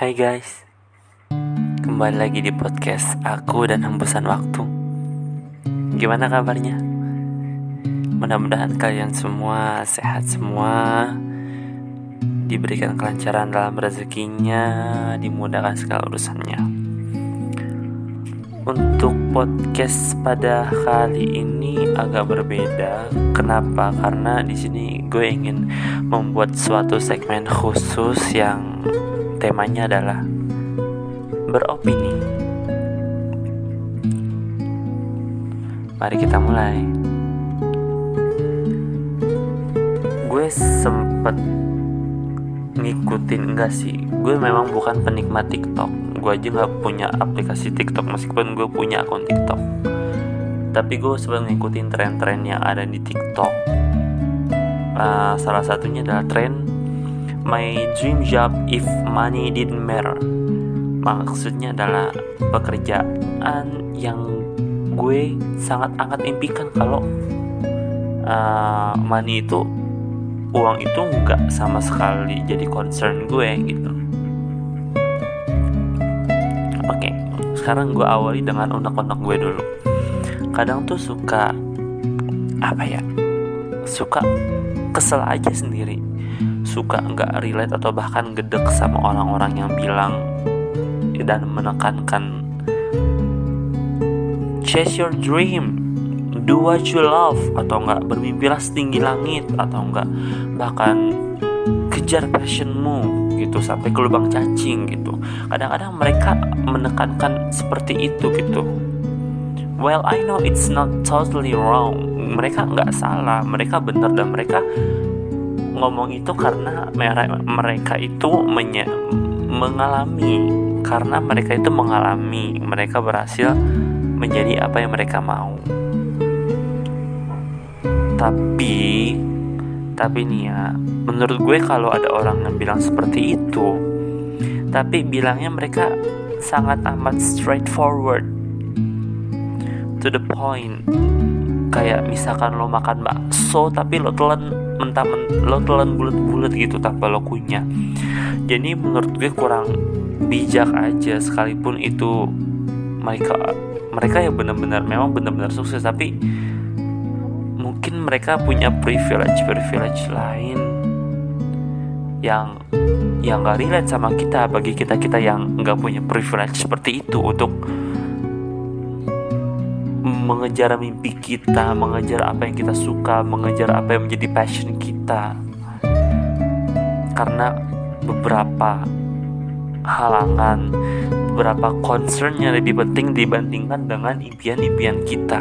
Hai guys, kembali lagi di podcast aku dan hembusan waktu. Gimana kabarnya? Mudah-mudahan kalian semua sehat semua, diberikan kelancaran dalam rezekinya, dimudahkan segala urusannya. Untuk podcast pada kali ini agak berbeda. Kenapa? Karena di sini gue ingin membuat suatu segmen khusus yang temanya adalah beropini. Mari kita mulai. Gue sempet ngikutin enggak sih gue memang bukan penikmat TikTok gue aja nggak punya aplikasi TikTok meskipun gue punya akun TikTok tapi gue sempet ngikutin tren-tren yang ada di TikTok uh, salah satunya adalah tren my dream job if money didn't matter. Maksudnya adalah pekerjaan yang gue sangat amat impikan kalau uh, money itu uang itu nggak sama sekali jadi concern gue gitu. Oke sekarang gue awali dengan unek-unek gue dulu. Kadang tuh suka apa ya suka kesel aja sendiri suka nggak relate atau bahkan gedek sama orang-orang yang bilang dan menekankan chase your dream. Do what you love. Atau enggak bermimpilah setinggi langit atau enggak bahkan kejar passionmu gitu sampai ke lubang cacing gitu. Kadang-kadang mereka menekankan seperti itu gitu. Well I know it's not totally wrong. Mereka nggak salah. Mereka benar dan mereka ngomong itu karena mereka itu menye mengalami karena mereka itu mengalami mereka berhasil menjadi apa yang mereka mau. Tapi tapi nih ya menurut gue kalau ada orang yang bilang seperti itu tapi bilangnya mereka sangat amat straightforward. To the point. Kayak misalkan lo makan bakso tapi lo telan mentah men lo telan bulat-bulat gitu tanpa lo kunyah jadi menurut gue kurang bijak aja sekalipun itu mereka mereka ya benar-benar memang benar-benar sukses tapi mungkin mereka punya privilege privilege lain yang yang gak relate sama kita bagi kita kita yang nggak punya privilege seperti itu untuk mengejar mimpi kita mengejar apa yang kita suka mengejar apa yang menjadi passion kita. Karena beberapa halangan beberapa concern yang lebih penting dibandingkan dengan impian-impian kita.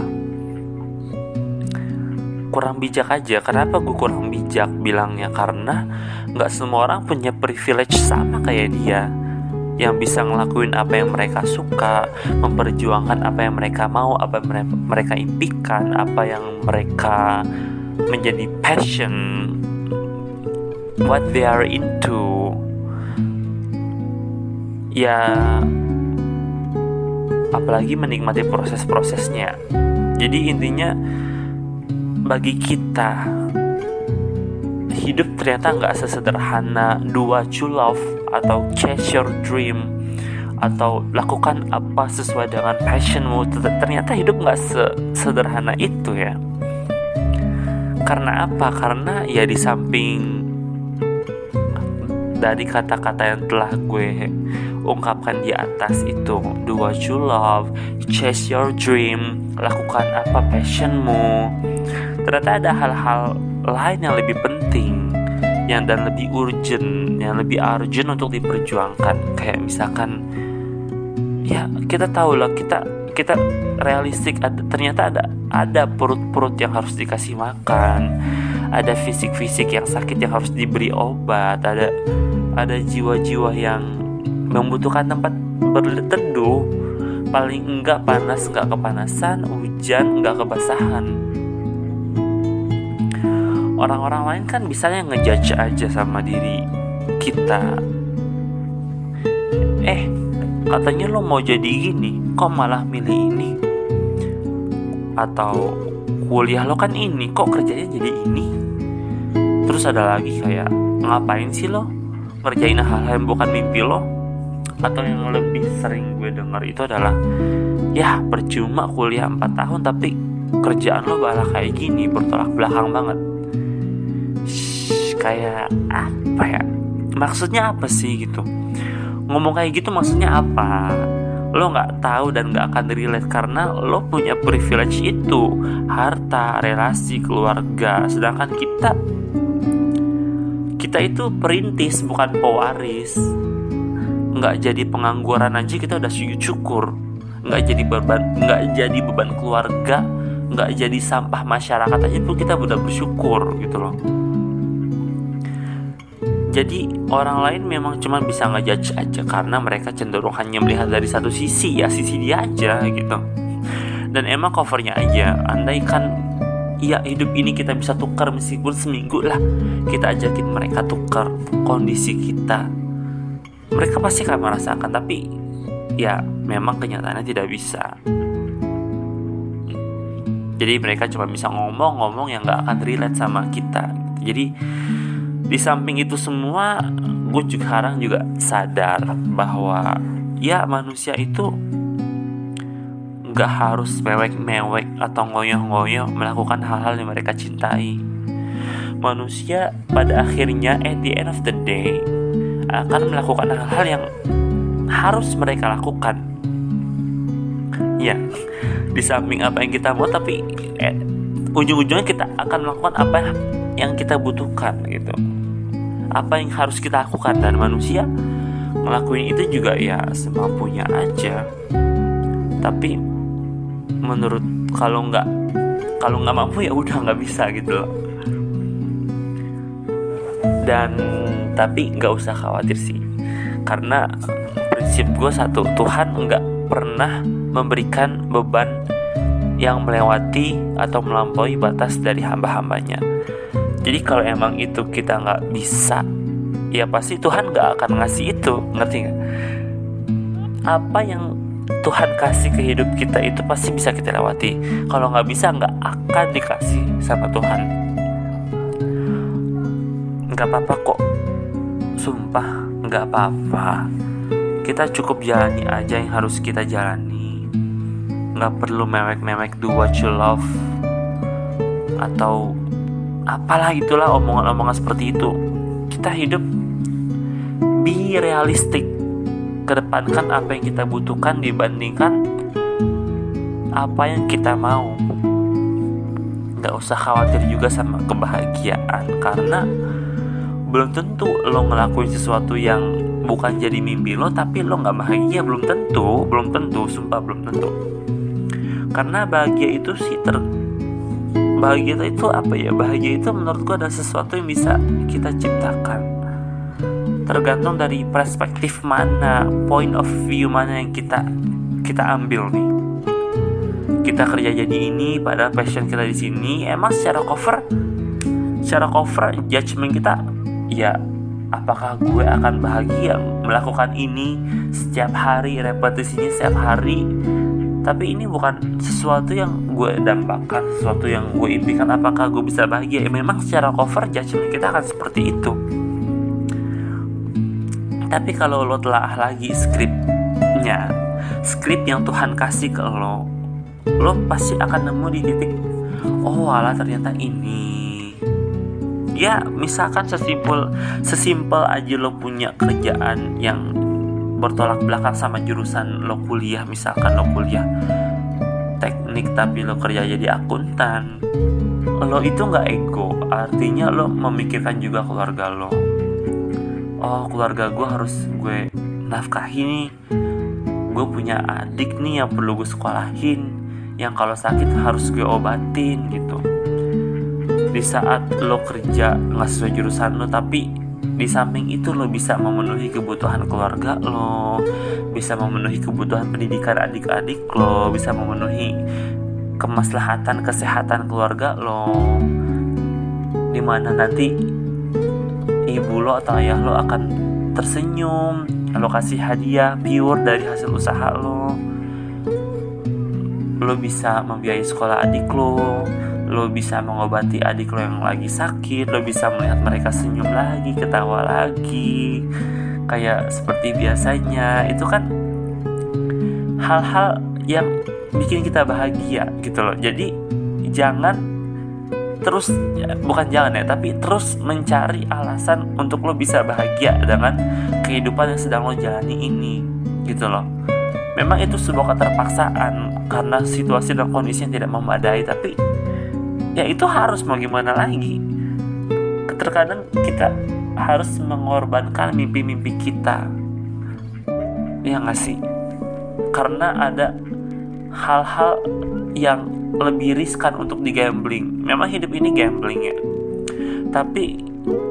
Kurang bijak aja. Kenapa gue kurang bijak? Bilangnya karena nggak semua orang punya privilege sama kayak dia yang bisa ngelakuin apa yang mereka suka memperjuangkan apa yang mereka mau apa yang mereka impikan apa yang mereka menjadi passion what they are into. Ya apalagi menikmati proses-prosesnya. Jadi intinya bagi kita hidup ternyata nggak sesederhana what you love atau chase your dream atau lakukan apa sesuai dengan passionmu ternyata hidup nggak sesederhana itu ya. Karena apa? Karena ya di samping dari kata-kata yang telah gue ungkapkan di atas itu do what you love chase your dream lakukan apa passionmu ternyata ada hal-hal lain yang lebih penting yang dan lebih urgent yang lebih urgent untuk diperjuangkan. Kayak misalkan ya kita tahu lah kita kita realistik ada, ternyata ada ada perut-perut yang harus dikasih makan ada fisik-fisik yang sakit yang harus diberi obat ada ada jiwa-jiwa yang membutuhkan tempat berteduh. Paling enggak panas enggak kepanasan hujan enggak kebasahan orang-orang lain kan bisanya ngejudge aja sama diri kita. Eh katanya lo mau jadi gini kok malah milih ini? Atau kuliah lo kan ini kok kerjanya jadi ini? Terus ada lagi kayak ngapain sih lo ngerjain hal-hal yang bukan mimpi lo? Atau yang lebih sering gue denger itu adalah ya percuma kuliah 4 tahun tapi kerjaan lo malah kayak gini bertolak belakang banget kayak apa ya? Maksudnya apa sih gitu? Ngomong kayak gitu maksudnya apa? Lo nggak tahu dan nggak akan relate karena lo punya privilege itu harta relasi keluarga. Sedangkan kita kita itu perintis bukan pewaris. Nggak jadi pengangguran aja kita udah syukur. Nggak jadi beban nggak jadi beban keluarga. Nggak jadi sampah masyarakat aja pun kita udah bersyukur gitu loh jadi orang lain memang cuma bisa ngejudge aja karena mereka cenderung hanya melihat dari satu sisi ya sisi dia aja gitu. Dan emang covernya aja, andai kan ya hidup ini kita bisa tukar meskipun seminggu lah kita ajakin mereka tukar kondisi kita. Mereka pasti akan merasakan tapi ya memang kenyataannya tidak bisa. Jadi mereka cuma bisa ngomong-ngomong yang gak akan relate sama kita. Jadi di samping itu semua gue juga sekarang juga sadar bahwa ya manusia itu nggak harus mewek-mewek atau ngoyoh-ngoyoh melakukan hal-hal yang mereka cintai. Manusia pada akhirnya at the end of the day akan melakukan hal-hal yang harus mereka lakukan. Ya di samping apa yang kita mau tapi eh, ujung-ujungnya kita akan melakukan apa yang kita butuhkan gitu apa yang harus kita lakukan. Dan manusia ngelakuin itu juga ya semampunya aja. Tapi menurut kalau nggak kalau nggak mampu ya udah nggak bisa gitu loh. Dan tapi nggak usah khawatir sih. Karena prinsip gue satu Tuhan nggak pernah memberikan beban yang melewati atau melampaui batas dari hamba-hambanya jadi kalau emang itu kita nggak bisa ya pasti Tuhan nggak akan ngasih itu ngerti nggak? Apa yang Tuhan kasih ke hidup kita itu pasti bisa kita lewati. Kalau nggak bisa nggak akan dikasih sama Tuhan. Nggak apa-apa kok. Sumpah nggak apa-apa. Kita cukup jalani aja yang harus kita jalani. Nggak perlu mewek-mewek do what you love. Atau apalah itulah omongan-omongan seperti itu. Kita hidup be realistik kedepankan apa yang kita butuhkan dibandingkan apa yang kita mau. Nggak usah khawatir juga sama kebahagiaan karena belum tentu lo ngelakuin sesuatu yang bukan jadi mimpi lo tapi lo nggak bahagia. Belum tentu belum tentu sumpah belum tentu. Karena bahagia itu sih ter bahagia itu apa ya? Bahagia itu menurut gue adalah sesuatu yang bisa kita ciptakan. Tergantung dari perspektif mana point of view mana yang kita kita ambil nih. Kita kerja jadi ini pada passion kita di sini emang secara cover secara cover judgement kita ya apakah gue akan bahagia melakukan ini setiap hari repetisinya setiap hari tapi ini bukan sesuatu yang gue dambakan sesuatu yang gue impikan. Apakah gue bisa bahagia? Ya memang secara cover judgement kita akan seperti itu. Tapi kalau lo telah lagi skripnya skrip yang Tuhan kasih ke lo lo pasti akan nemu di titik oh alah ternyata ini. Ya misalkan sesimpel sesimpel aja lo punya kerjaan yang bertolak belakang sama jurusan lo kuliah misalkan lo kuliah teknik tapi lo kerja jadi akuntan lo itu nggak ego. Artinya lo memikirkan juga keluarga lo. Oh keluarga gue harus gue nafkahi nih. Gue punya adik nih yang perlu gue sekolahin yang kalau sakit harus gue obatin gitu. Di saat lo kerja nggak sesuai jurusan lo tapi di samping itu lo bisa memenuhi kebutuhan keluarga lo bisa memenuhi kebutuhan pendidikan adik-adik lo bisa memenuhi kemaslahatan kesehatan keluarga lo. Di mana nanti ibu lo atau ayah lo akan tersenyum lo kasih hadiah pure dari hasil usaha lo. Lo bisa membiayai sekolah adik lo lo bisa mengobati adik lo yang lagi sakit lo bisa melihat mereka senyum lagi ketawa lagi. Kayak seperti biasanya. Itu kan hal-hal yang bikin kita bahagia gitu loh. Jadi jangan terus ya, bukan jangan ya tapi terus mencari alasan untuk lo bisa bahagia dengan kehidupan yang sedang lo jalani ini gitu loh. Memang itu sebuah keterpaksaan karena situasi dan kondisi yang tidak memadai tapi ya itu harus mau gimana lagi? Terkadang kita harus mengorbankan mimpi-mimpi kita. Ya nggak sih? Karena ada hal-hal yang lebih riskan untuk digambling. Memang hidup ini gambling ya. Tapi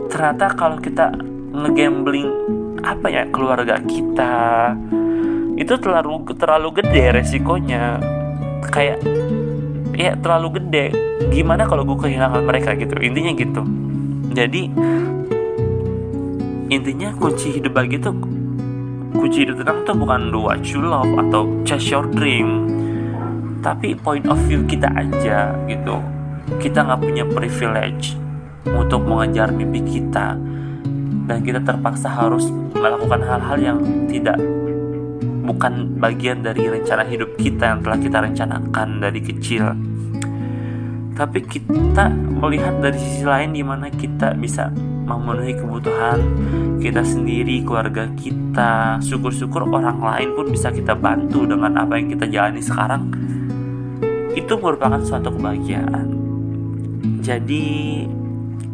ternyata kalau kita ngegambling apa ya keluarga kita itu terlalu terlalu gede resikonya. Kayak ya terlalu gede. Gimana kalau gue kehilangan mereka gitu? Intinya gitu. Jadi intinya kunci hidup bahagia tuh kunci hidup tenang tuh bukan do what you love atau chase your dream. Tapi point of view kita aja gitu. Kita nggak punya privilege untuk mengejar mimpi kita. Dan kita terpaksa harus melakukan hal-hal yang tidak bukan bagian dari rencana hidup kita yang telah kita rencanakan dari kecil tapi kita melihat dari sisi lain di mana kita bisa memenuhi kebutuhan kita sendiri, keluarga kita. Syukur-syukur orang lain pun bisa kita bantu dengan apa yang kita jalani sekarang. Itu merupakan suatu kebahagiaan. Jadi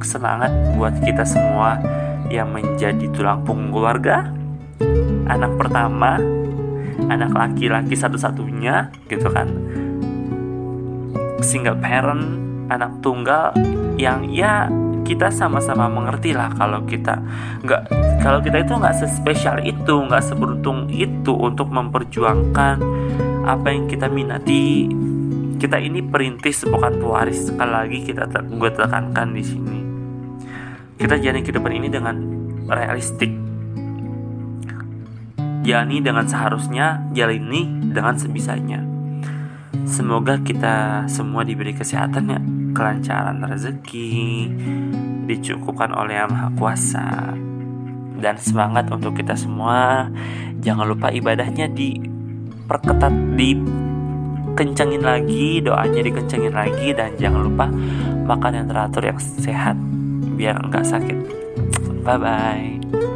semangat buat kita semua yang menjadi tulang punggung keluarga, anak pertama, anak laki-laki satu-satunya gitu kan single parent anak tunggal yang ya kita sama-sama mengerti lah kalau kita nggak kalau kita itu nggak sespesial itu nggak seberuntung itu untuk memperjuangkan apa yang kita minati. Kita ini perintis bukan pewaris. Sekali lagi kita gue tekankan di sini. Kita jalani kehidupan ini dengan realistik. Jalani dengan seharusnya jalani dengan sebisanya semoga kita semua diberi kesehatan ya. Kelancaran rezeki dicukupkan oleh Yang Maha Kuasa. Dan semangat untuk kita semua. Jangan lupa ibadahnya diperketat dikencengin lagi doanya dikencengin lagi. Dan jangan lupa makan yang teratur yang sehat biar nggak sakit. Bye bye